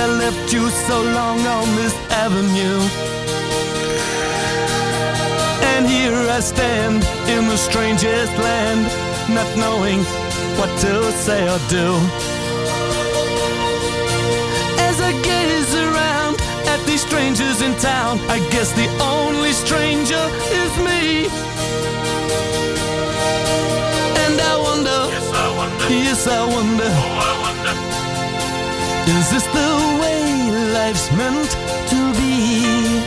I left you so long on this avenue. And here I stand in the strangest land, not knowing what to say or do. As I gaze around at these strangers in town, I guess the only stranger is me. And I wonder, yes, I wonder, is this the way life's meant to be?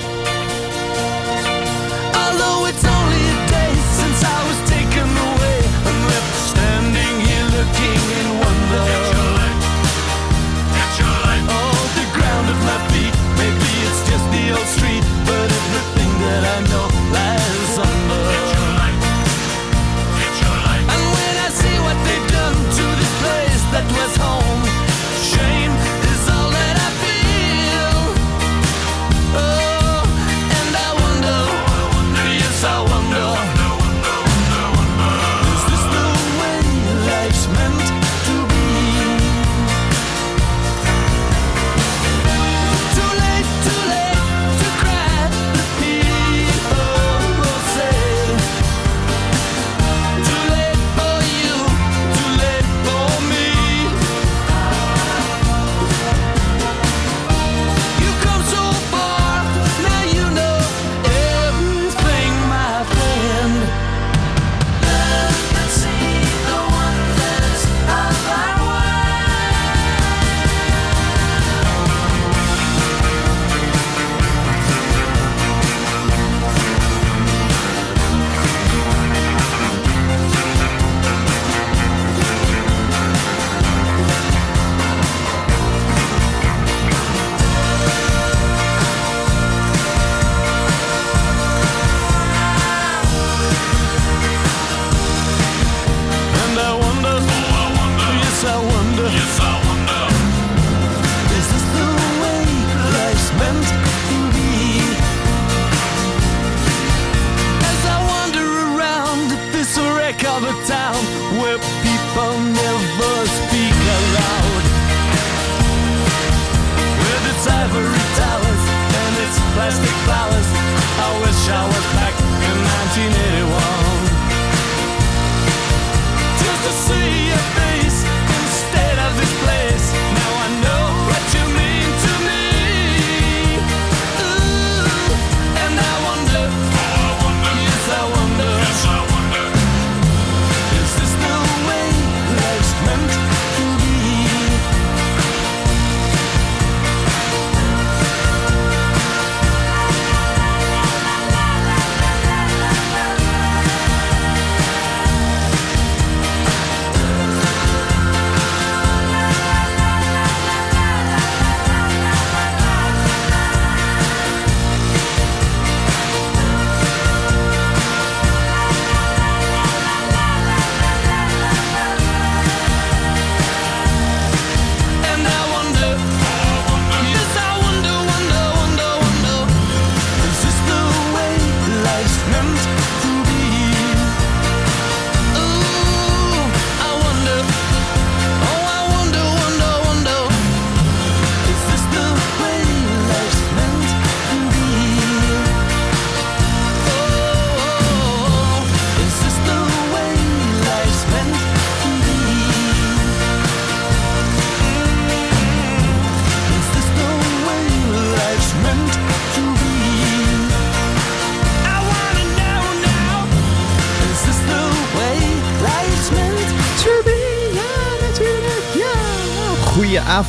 Although it's only a day since I was taken away and left standing here looking in wonder. Catch your light, catch your light. Oh, the ground at my feet, maybe it's just the old street, but everything that I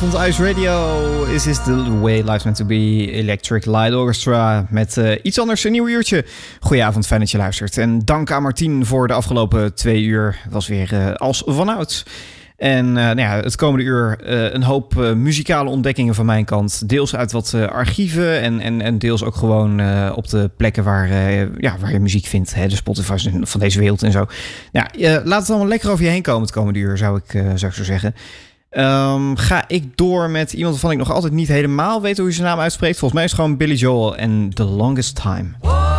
avond, Ice Radio. Is the way life's meant to be? Electric Light Orchestra met uh, iets anders, een nieuw uurtje. Goedenavond, fijn dat je luistert. En dank aan Martien voor de afgelopen twee uur. Was weer uh, als vanouds. En uh, nou ja, het komende uur een hoop muzikale ontdekkingen van mijn kant. Deels uit wat archieven en, en, en deels ook gewoon op de plekken waar, ja, waar je muziek vindt. Hè, de Spotify's van deze wereld en zo. Ja, laat het allemaal lekker over je heen komen het komende uur, zou ik, zou ik zo zeggen. Um, ga ik door met iemand waarvan ik nog altijd niet helemaal weet hoe je zijn naam uitspreekt. Volgens mij is het gewoon Billy Joel en The Longest Time.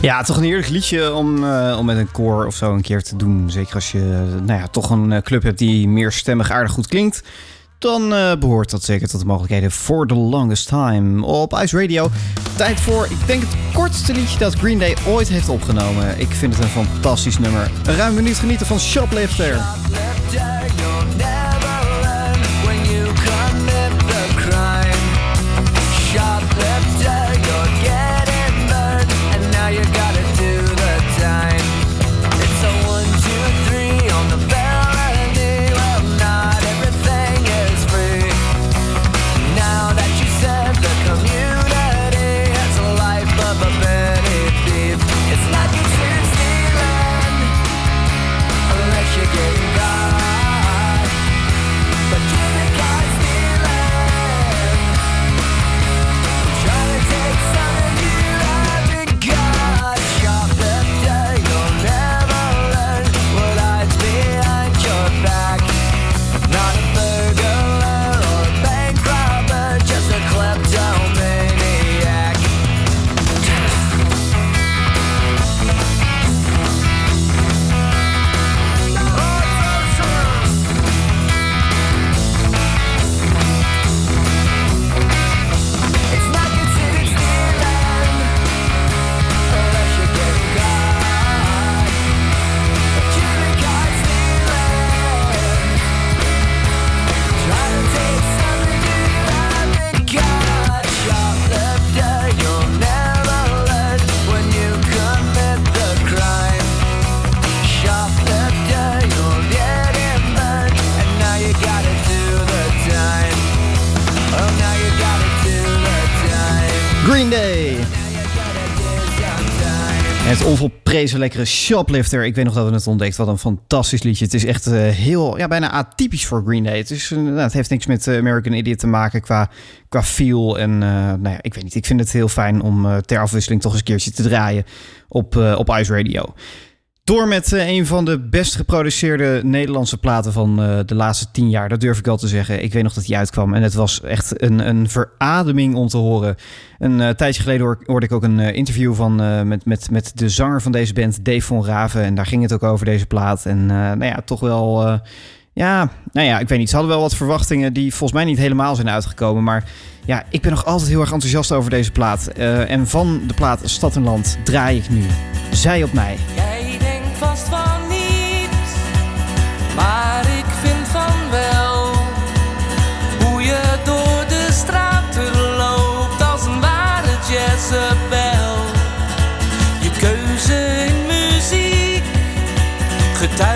Toch een heerlijk liedje om, uh, om met een koor of zo een keer te doen. Zeker als je nou ja, toch een eh, club hebt die meer stemmig aardig goed klinkt. Dan uh, behoort dat zeker tot de mogelijkheden for the longest time op Ice Radio. Tijd voor, ik denk het kortste liedje dat Green Day ooit heeft opgenomen. Ik vind het een fantastisch nummer. Een ruim minuut genieten van Shoplifter. Shoplifter onvolprezen lekkere Shoplifter. Ik weet nog dat we het ontdekt. Wat een fantastisch liedje. Het is echt uh, heel, ja, bijna atypisch voor Green Day. Het, is, nou, het heeft niks met uh, American Idiot te maken qua, qua feel. En nou ja, ik weet niet. Ik vind het heel fijn om ter afwisseling toch eens een keertje te draaien op, op Ice Radio. Door met uh, een van de best geproduceerde Nederlandse platen van uh, de laatste tien jaar. Dat durf ik al te zeggen. Ik weet nog dat die uitkwam. En het was echt een, een verademing om te horen. Een uh, tijdje geleden hoor, hoorde ik ook een interview van, met, met, met de zanger van deze band, Dave von Raven. En daar ging het ook over deze plaat. En nou ja, toch wel... ja, nou ja, ik weet niet. Ze hadden wel wat verwachtingen die volgens mij niet helemaal zijn uitgekomen. Maar ja, ik ben nog altijd heel erg enthousiast over deze plaat. en van de plaat Stad en Land draai ik nu Zij op mij. Jezebel. Je keuze in muziek getuigt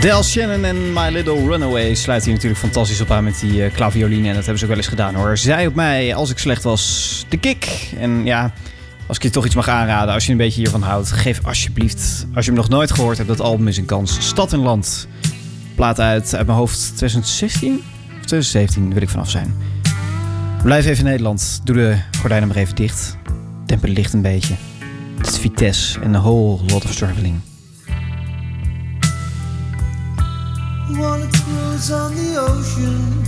Del Shannon en My Little Runaway sluit hier natuurlijk fantastisch op aan met die uh. En dat hebben ze ook wel eens gedaan hoor. Zij op mij, als ik slecht was, de kick. En ja, als ik je toch iets mag aanraden, als je een beetje hiervan houdt, geef alsjeblieft, als je hem nog nooit gehoord hebt, dat album is een kans. Stad en Land. Plaat uit, uit mijn hoofd 2016 of 2017, wil ik vanaf zijn. Blijf even in Nederland. Doe de gordijnen maar even dicht. Demp het licht een beetje. Het is Vitesse en a whole lot of struggling. Wanna cruise on the ocean.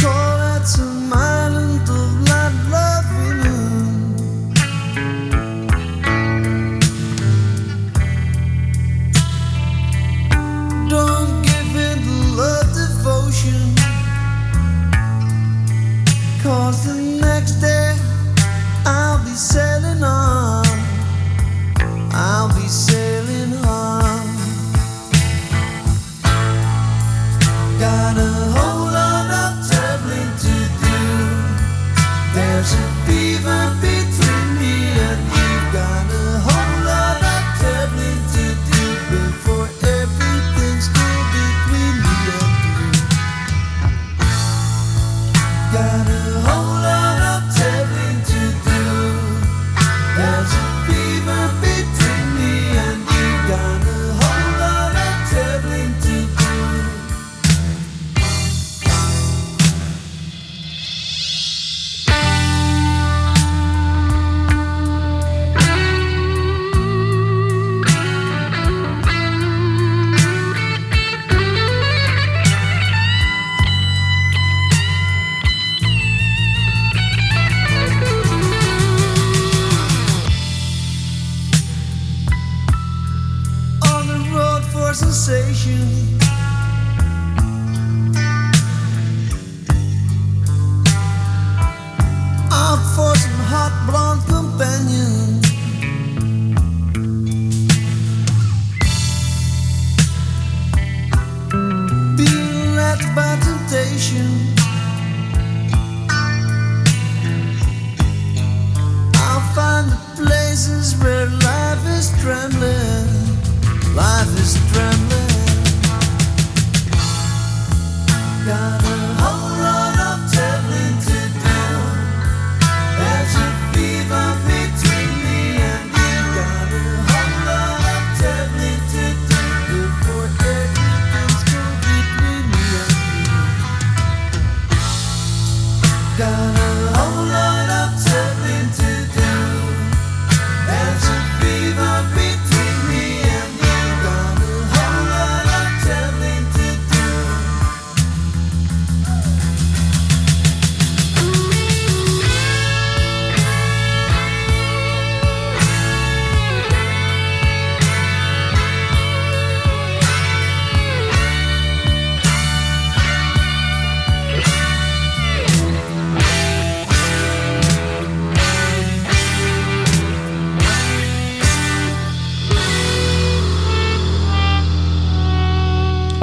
Call out island of light you. Don't give in to love devotion. Cause the next day I'll be sailing on. I'll be sailing on. Gotta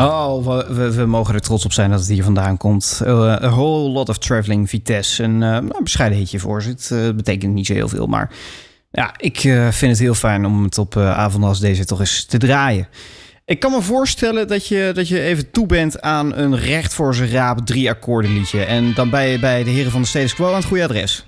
Oh, we, we, mogen er trots op zijn dat het hier vandaan komt. Eh, a whole lot of traveling Vitesse. Een eh, bescheiden hitje voor zit. Eh, betekent niet zo heel veel, maar ja, ik vind het heel fijn om het op avonden als deze toch eens te draaien. Ik kan me voorstellen dat je, dat je even toe bent aan een recht voor zijn raap drie akkoorden liedje. En dan ben je bij de heren van de Status Quo aan het goede adres.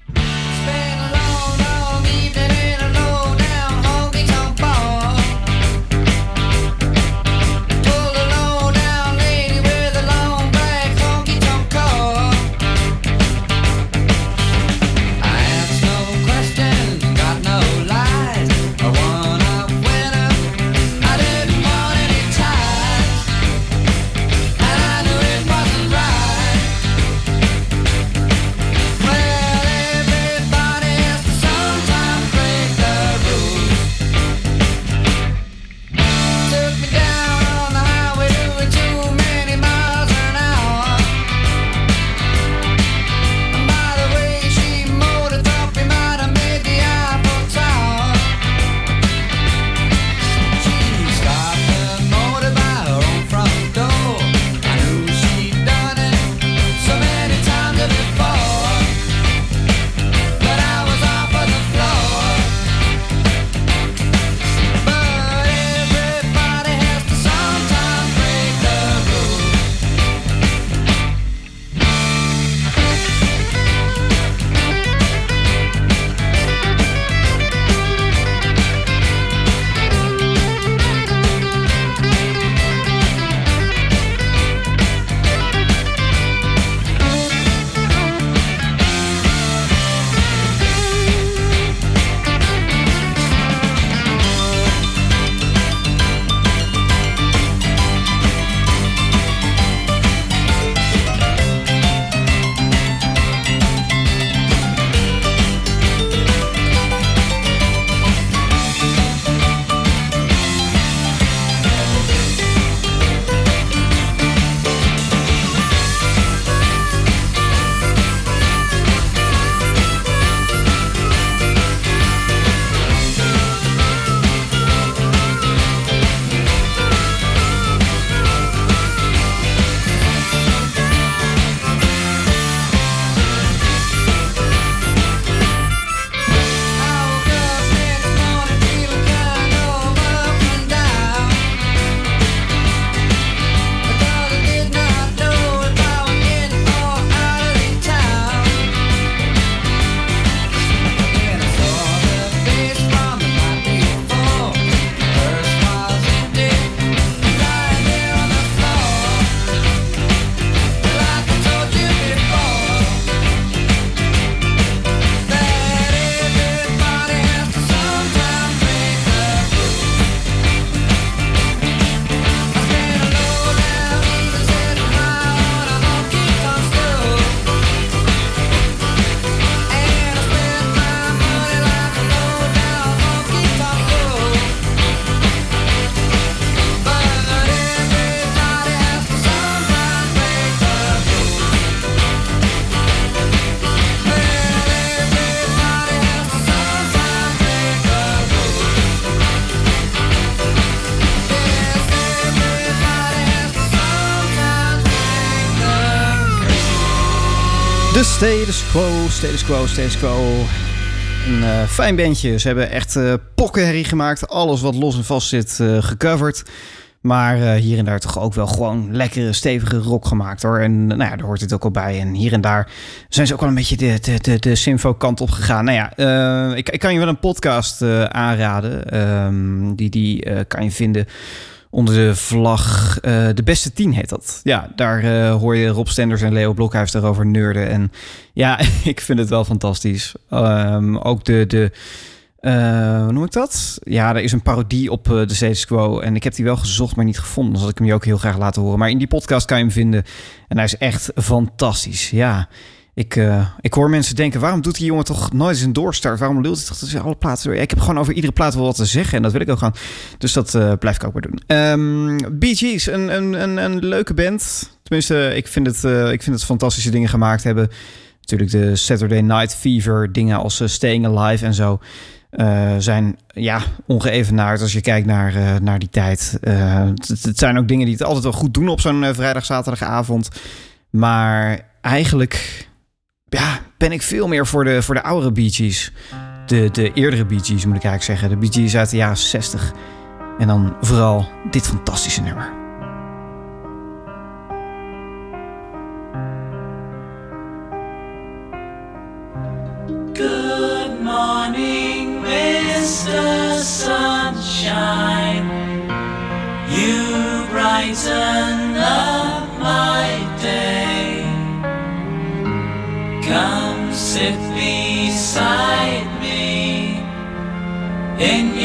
Status quo, status quo, status quo. Een eh, fijn bandje. Ze hebben echt eh pokkenherrie gemaakt. Alles wat los en vast zit eh, gecoverd. Maar hier en daar toch ook wel gewoon lekkere, stevige rock gemaakt hoor. En nou ja, daar hoort het ook al bij. En hier en daar zijn ze ook wel een beetje de, de, de, de kant op gegaan. Nou ja, ik, ik kan je wel een podcast aanraden. Ehm, die die kan je vinden onder de vlag eh, De Beste Tien heet dat. Ja, daar eh, hoor je Rob Stenders en Leo Blokhuis daarover neurden. En ja, ik vind het wel fantastisch. Ehm, ook de... de eh, hoe noem ik dat? Ja, er is een parodie op de status quo. En ik heb die wel gezocht, maar niet gevonden. Dus had ik hem je ook heel graag laten horen. Maar in die podcast kan je hem vinden. En hij is echt fantastisch. Ja, ik, eh, ik hoor mensen denken... waarom doet die jongen toch nooit eens een doorstart? Waarom lult hij toch tussen alle platen ik heb gewoon over iedere plaat wel wat te zeggen. En dat wil ik ook gaan. Dus dat eh, blijf ik ook maar doen. Ehm Bee Gees, een, een, een, een leuke band. Tenminste, ik vind, het, eh, ik vind het fantastische dingen gemaakt hebben. Natuurlijk de Saturday Night Fever dingen als Staying Alive en zo... zijn ja, ongeëvenaard als je kijkt naar, naar die tijd. Het, het zijn ook dingen die het altijd wel goed doen op zo'n eh, vrijdag, zaterdagavond. Maar eigenlijk ja, ben ik veel meer voor de, voor de oudere Bee. De, de eerdere Bee moet ik eigenlijk zeggen. De Bee uit de jaren 60. En dan vooral dit fantastische nummer. Good morning, Mr. Sunshine. You brighten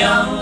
in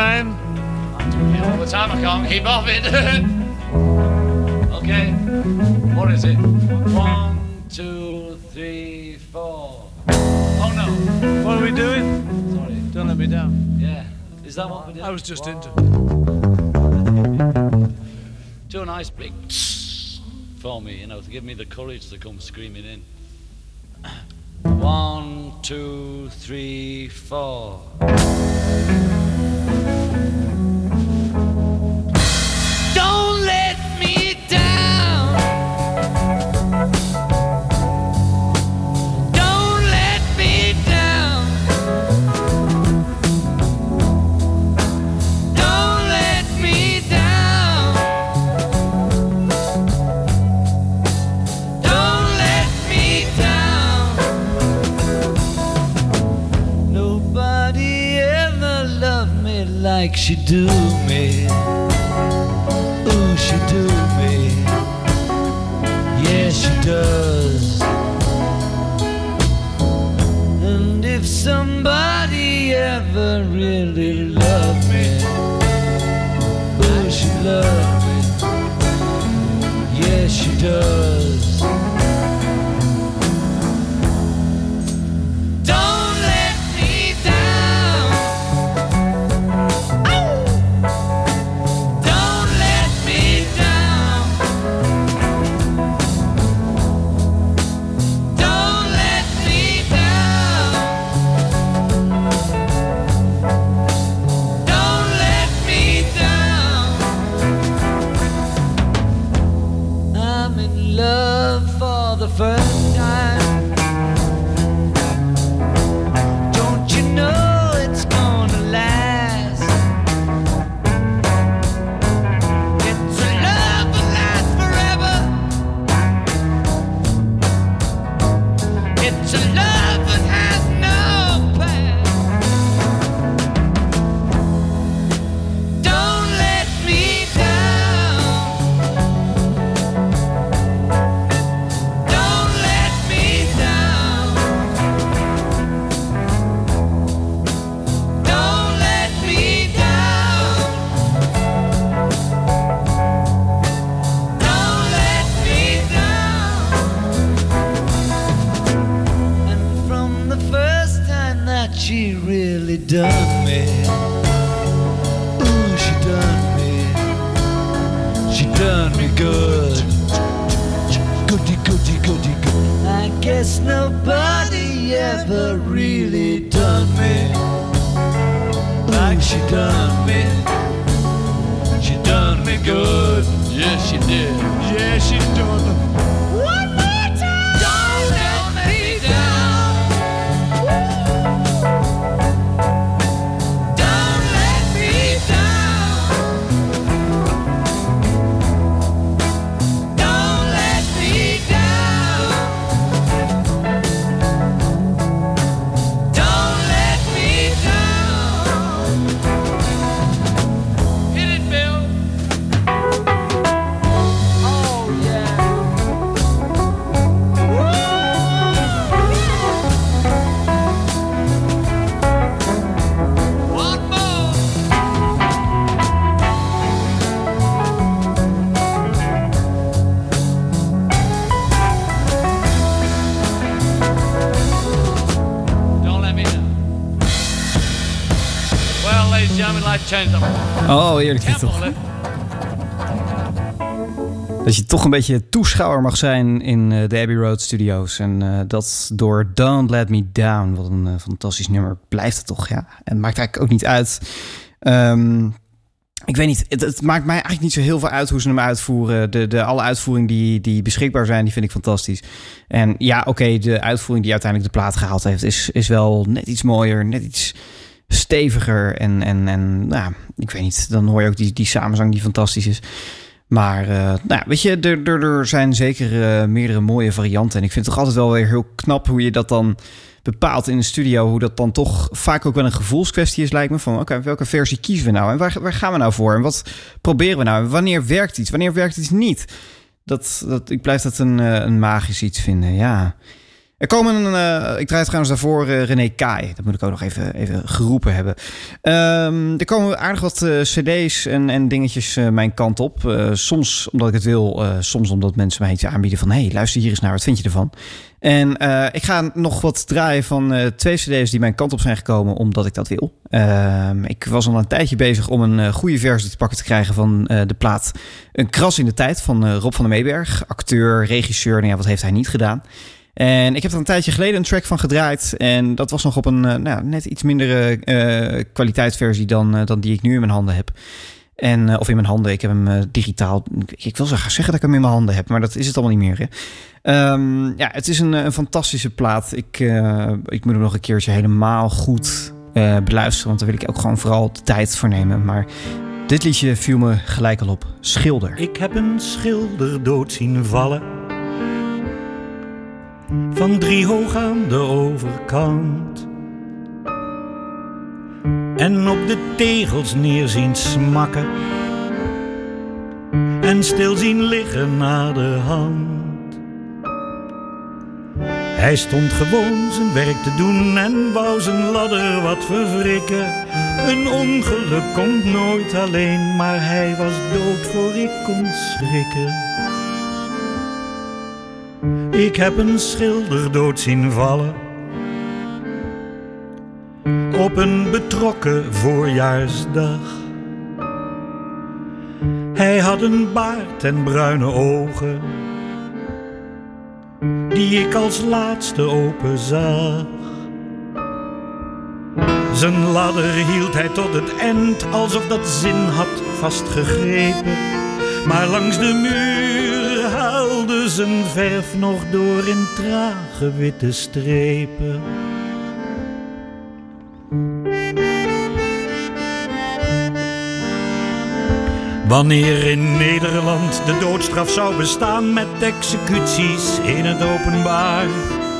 man. All the time I can't keep off it. okay, what is it? One, two, three, four. Oh no. What are we doing? Sorry. Don't let me down. Yeah. Is that what we did? I was just into. Do a nice big for me, you know, to give me the courage to come screaming in. One, two, three, four thank you she do me. Ooh, she do me. Yeah, she does. And if somebody ever really loved me, ooh, she loved me. Yeah, she does. Down. Hit Oh, heerlijk dit toch. Dat je toch een beetje toeschouwer mag zijn in eh, de Abbey Road Studios. En eh, dat door Don't Let Me Down. Wat een eh, fantastisch nummer blijft het toch, ja. En het maakt eigenlijk ook niet uit. Ehm, ik weet niet, het, het maakt mij eigenlijk niet zo heel veel uit hoe ze hem uitvoeren. De, de, alle uitvoeringen die, die beschikbaar zijn, die vind ik fantastisch. En ja, oké, de uitvoering die uiteindelijk de plaat gehaald heeft... is, is wel net iets mooier, net iets steviger. En, en, en nou, ik weet niet, dan hoor je ook die, die samenzang die fantastisch is. Maar eh, nou weet je, er, er, er zijn zeker eh, meerdere mooie varianten. En ik vind het toch altijd wel weer heel knap hoe je dat dan bepaalt in de studio. Hoe dat dan toch vaak ook wel een gevoelskwestie is, lijkt me. Van oké, welke versie kiezen we nou? En waar, waar gaan we nou voor? En wat proberen we nou? En wanneer werkt iets? Wanneer werkt iets niet? Dat, dat, ik blijf dat een, eh, een magisch iets vinden, ja. Er komen, een, eh, ik draai trouwens daarvoor eh, René Kai. Dat moet ik ook nog even, even geroepen hebben. Ehm, er komen aardig wat eh, cd's en, en dingetjes mijn kant op. Soms omdat ik het wil, soms omdat mensen mij iets aanbieden van... hey, luister hier eens naar, wat vind je ervan? En ik ga nog wat draaien van twee cd's die mijn kant op zijn gekomen... omdat ik dat wil. Ehm, ik was al een tijdje bezig om een goede versie te pakken te krijgen... van de plaat Een kras in de tijd van Rob van der Meeberg. Acteur, regisseur, nou wat heeft hij niet gedaan... En ik heb er een tijdje geleden een track van gedraaid. En dat was nog op een eh, nou, net iets mindere eh, kwaliteitsversie dan, eh, dan die ik nu in mijn handen heb. En, of in mijn handen, ik heb hem digitaal. Ik, wil zo graag zeggen dat ik hem in mijn handen heb, maar dat is het allemaal niet meer. Hè? Ehm, ja, het is een, een fantastische plaat. Ik, ik moet hem nog een keertje helemaal goed beluisteren, want daar wil ik ook gewoon vooral de tijd voor nemen. Maar dit liedje viel me gelijk al op. Schilder. Ik heb een schilder dood zien vallen. Van drie hoog aan de overkant. En op de tegels neer zien smakken. En stil zien liggen naar de hand. Hij stond gewoon zijn werk te doen en wou zijn ladder wat verwrikken. Een ongeluk komt nooit alleen, maar hij was dood voor ik kon schrikken. Ik heb een schilder dood zien vallen. Op een betrokken voorjaarsdag. Hij had een baard en bruine ogen. Die ik als laatste open zag. Zijn ladder hield hij tot het eind, alsof dat zin had vastgegrepen. Maar langs de muur zijn verf nog door in trage witte strepen. Wanneer in Nederland de doodstraf zou bestaan met executies in het openbaar,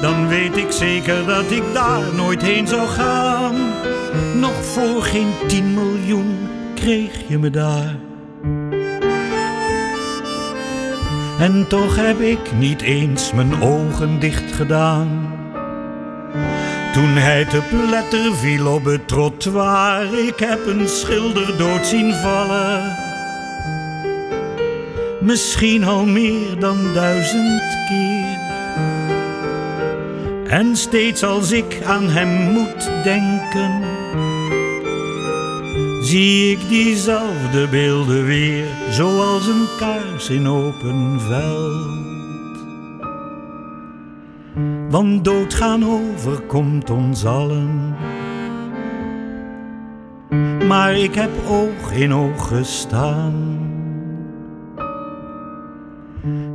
dan weet ik zeker dat ik daar nooit heen zou gaan. Nog voor geen 10 miljoen kreeg je me daar. En toch heb ik niet eens mijn ogen dicht gedaan. Toen hij te pletter viel op het trottoir, ik heb een schilder dood zien vallen. Misschien al meer dan duizend keer. En steeds als ik aan hem moet denken, zie ik diezelfde beelden weer, zoals een kaars in open veld. Want doodgaan overkomt ons allen. Maar ik heb oog in oog gestaan.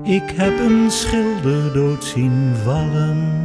Ik heb een schilder dood zien vallen.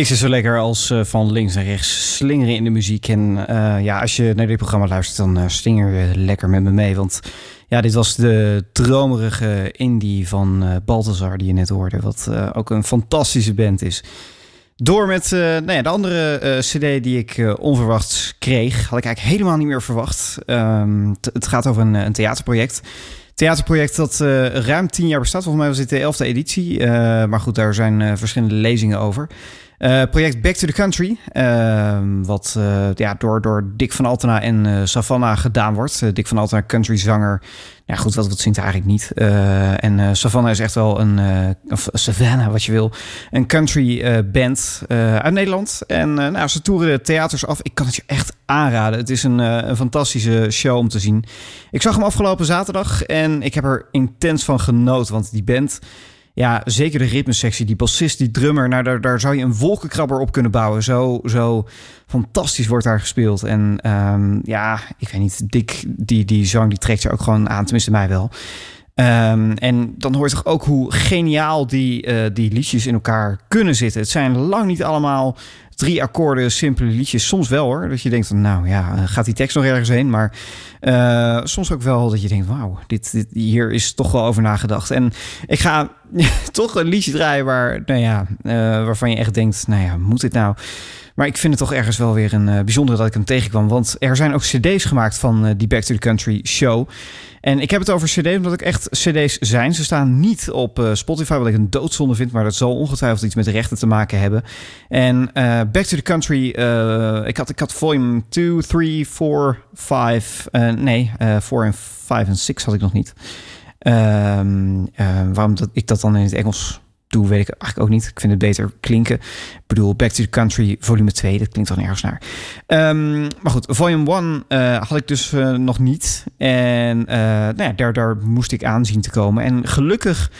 Niks is zo lekker als eh, van links naar rechts slingeren in de muziek. En eh, ja, als je naar dit programma luistert, dan eh, slinger je lekker met me mee. Want ja, dit was de dromerige indie van Balthazar die je net hoorde. Wat ook een fantastische band is. Door met eh, nou ja, de andere cd die ik eh, onverwachts kreeg. Had ik eigenlijk helemaal niet meer verwacht. Ehm, het gaat over een, een theaterproject. Theaterproject dat ruim tien jaar bestaat. Volgens mij was dit de elfde editie. Maar goed, daar zijn verschillende lezingen over. Eh, project Back to the Country. ehm, wat eh, ja, door, door Dick van Altena en eh, Savannah gedaan wordt. Dick van Altena, country zanger. Ja goed, wat, wat zingt hij eigenlijk niet. En Savannah is echt wel een... of Savannah, wat je wil. Een country band uit Nederland. En nou, ze toeren de theaters af. Ik kan het je echt aanraden. Het is een, een fantastische show om te zien. Ik zag hem afgelopen zaterdag en ik heb er intens van genoten. Want die band, ja, zeker de ritmesectie, die bassist, die drummer, nou, daar, daar zou je een wolkenkrabber op kunnen bouwen. Zo, zo fantastisch wordt daar gespeeld. En ehm, ja, ik weet niet, Dick, die, die zang, die trekt je ook gewoon aan, tenminste mij wel. Ehm, en dan hoort toch ook hoe geniaal die, eh, die liedjes in elkaar kunnen zitten. Het zijn lang niet allemaal drie akkoorden, simpele liedjes. Soms wel hoor, dat je denkt nou ja, eh, gaat die tekst nog ergens heen? Maar eh, soms ook wel dat je denkt, wauw, dit, dit, hier is toch wel over nagedacht. En ik ga toch een liedje draaien waar, nou ja, eh, waarvan je echt denkt, nou ja, moet dit nou? Maar ik vind het toch ergens wel weer een eh, bijzondere dat ik hem tegenkwam. Want er zijn ook cd's gemaakt van eh, die Back to the Country show. En ik heb het over cd's omdat ik echt cd's zijn. Ze staan niet op eh, Spotify, wat ik een doodzonde vind. Maar dat zal ongetwijfeld iets met rechten te maken hebben. En Back to the Country, ik, had, ik had volume 2, 3, 4, 5. eh, nee, eh 4 en 5 en 6 had ik nog niet. Ehm, eh, waarom dat, ik dat dan in het Engels doe, weet ik eigenlijk ook niet. Ik vind het beter klinken. Ik bedoel, Back to the Country volume 2, dat klinkt dan nergens naar. Ehm, maar goed, volume 1 eh, had ik dus eh, nog niet. En eh, nou ja, daar, daar moest ik aan zien te komen. En gelukkig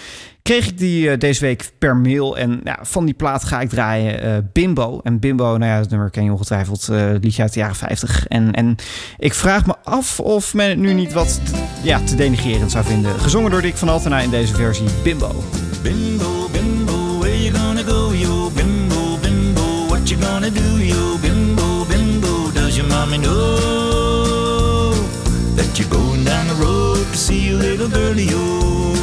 kreeg ik die deze week per mail. En ja, van die plaat ga ik draaien Bimbo. En Bimbo, nou ja, dat nummer ken je ongetwijfeld. liedje uit de jaren 50. En, en ik vraag me af of men het nu niet wat ja, te denigrerend zou vinden. Gezongen door Dick van Altena in deze versie Bimbo. Bimbo, bimbo, you gonna go, yo? Bimbo, bimbo, what you gonna do, yo? Bimbo, bimbo, does your mommy know that you're going down the road to see a little girlie, yo?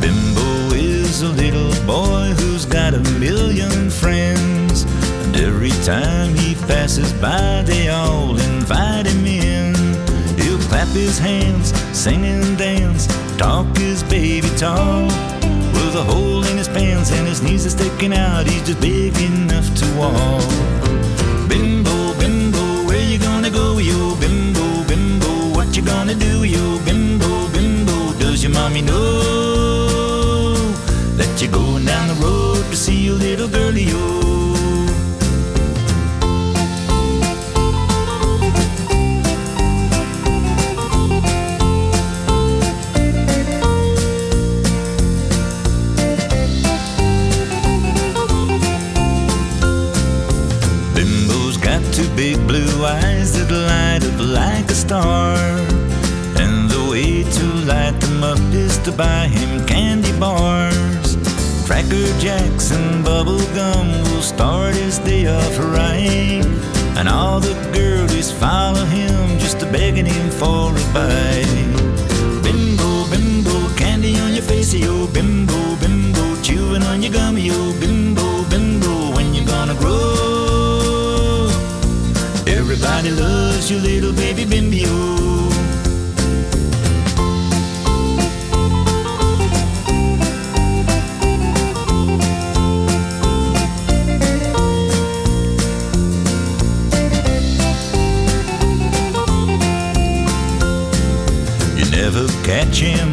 Bimbo is a little boy who's got a million friends, and every time he passes by, they all invite him in. He'll clap his hands, sing and dance, talk his baby talk. With a hole in his pants and his knees are sticking out. He's just big enough to walk. Bimbo, bimbo, where you gonna go, yo? Bimbo, bimbo, what you gonna do, yo? Bimbo, bimbo, does your mommy know that you're going down the road to see your little girlie, yo? Buy him candy bars. Cracker Jacks and bubble gum will start his day off right. And all the girlies follow him just to begging him for a bite. Bimbo, bimbo, candy on your face, yo. Bimbo, bimbo, chewing on your gum, yo. Bimbo, bimbo, when you gonna grow? Everybody loves your little baby bimbio.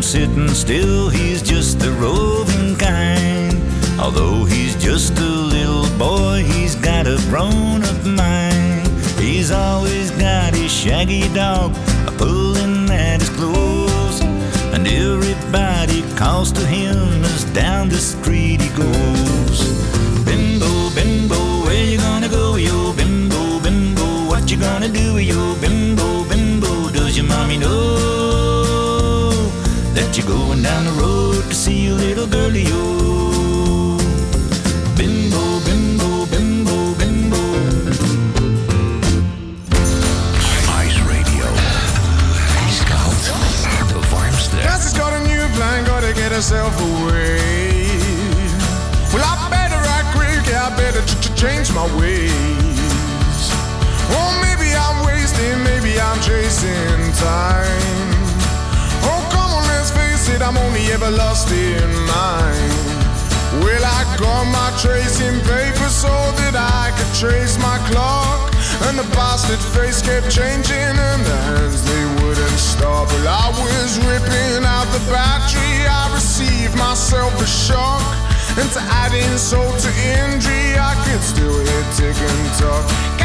Sitting still, he's just the roving kind. Although he's just a little boy, he's got a grown up mind. He's always got his shaggy dog a pulling at his clothes. And everybody calls to him as down the street he goes. I'm lost in mine. Well, I got my tracing paper so that I could trace my clock. And the bastard face kept changing, and the hands they wouldn't stop. Well, I was ripping out the battery, I received myself a shock. And to add insult to injury, I could still hear tick and talk.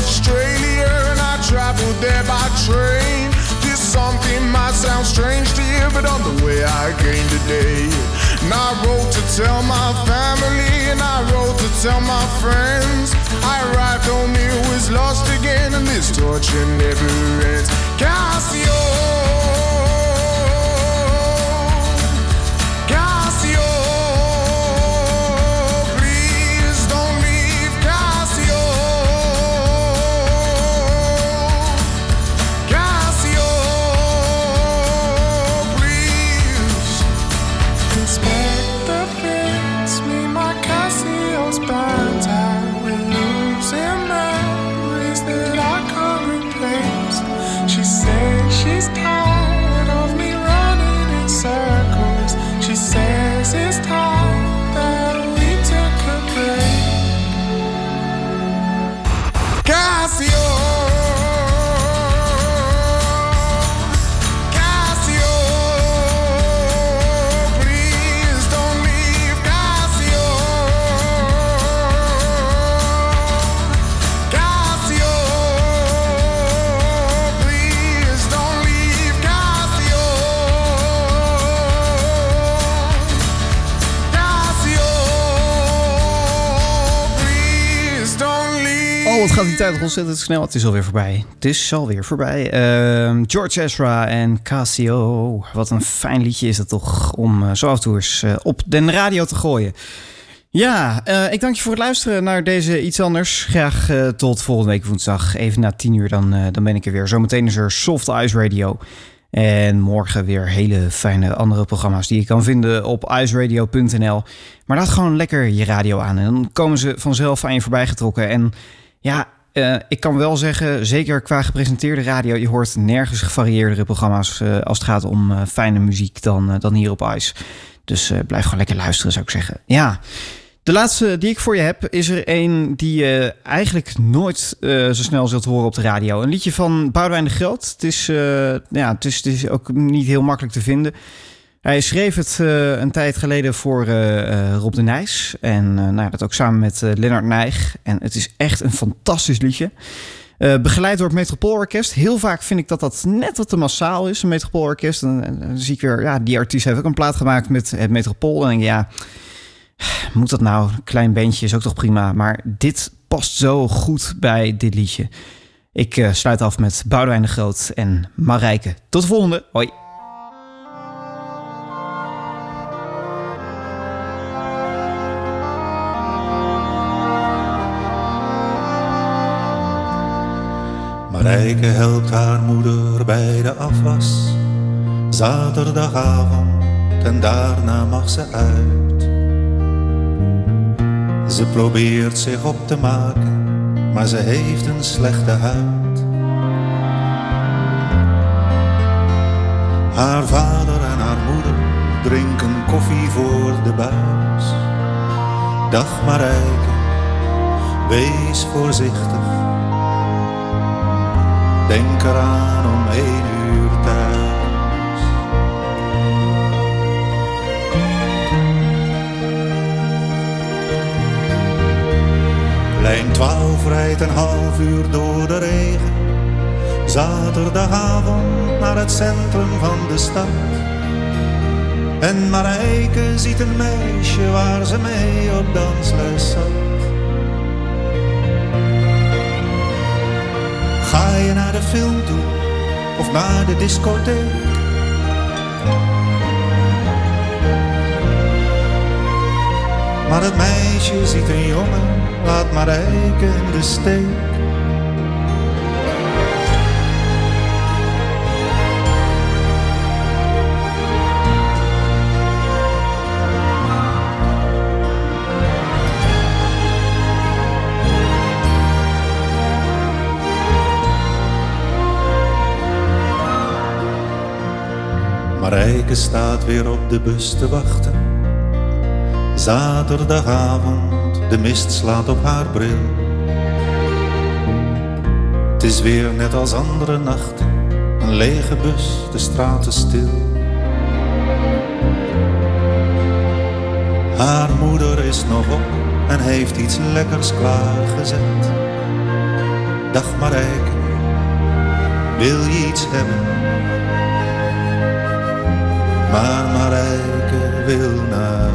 Australia and I traveled there by train. This something might sound strange to you, but on the way I came today. And I wrote to tell my family and I wrote to tell my friends. I arrived home, it was lost again, and this torture never ends. Cassio, tijd ontzettend snel. Het is alweer voorbij. Het is alweer voorbij. Ehm, George Ezra en Casio. Wat een fijn liedje is het toch om eh, zo af en toe eens eh, op de radio te gooien. Ja, eh, ik dank je voor het luisteren naar deze iets anders. Graag tot volgende week woensdag. Even na 10 uur, dan, dan ben ik er weer. Zometeen is er Soft Ice Radio. En morgen weer hele fijne andere programma's die je kan vinden op iceradio.nl. Maar laat gewoon lekker je radio aan. En dan komen ze vanzelf aan je voorbij getrokken. En ja, eh, ik kan wel zeggen, zeker qua gepresenteerde radio... je hoort nergens gevarieerdere programma's eh, als het gaat om eh, fijne muziek dan, dan hier op Ice. Dus blijf gewoon lekker luisteren, zou ik zeggen. Ja, de laatste die ik voor je heb is er een die je eigenlijk nooit zo snel zult horen op de radio. Een liedje van Boudewijn de Groot. Het is, ja, het is, het is ook niet heel makkelijk te vinden. Hij schreef het eh, een tijd geleden voor eh, eh, Rob de Nijs. En nou, dat ook samen met Lennart Nijg. En het is echt een fantastisch liedje. Begeleid door het Metropoolorkest. Heel vaak vind ik dat dat net wat te massaal is, een Metropoolorkest. En, dan zie ik weer, ja, die artiest heeft ook een plaat gemaakt met het Metropool. En denk ik, ja, moet dat nou? Een klein bandje is ook toch prima. Maar dit past zo goed bij dit liedje. Ik sluit af met Boudewijn de Groot en Marijke. Tot de volgende. Hoi. Marijke helpt haar moeder bij de afwas. Zaterdagavond en daarna mag ze uit. Ze probeert zich op te maken, maar ze heeft een slechte huid. Haar vader en haar moeder drinken koffie voor de buis. Dag Marijke, wees voorzichtig. Denk eraan om één uur thuis. Lijn 12 rijdt een half uur door de regen. Zaterdagavond naar het centrum van de stad. En Marijke ziet een meisje waar ze mee op dansles zat. Je naar de film toe of naar de discotheek? Maar het meisje ziet een jongen, laat Marijke in de steek. Marijke staat weer op de bus te wachten. Zaterdagavond, de mist slaat op haar bril. Het is weer net als andere nachten, een lege bus, de straten stil. Haar moeder is nog op en heeft iets lekkers klaargezet. Dag Marijke, wil je iets hebben? Maar Marijke wil naar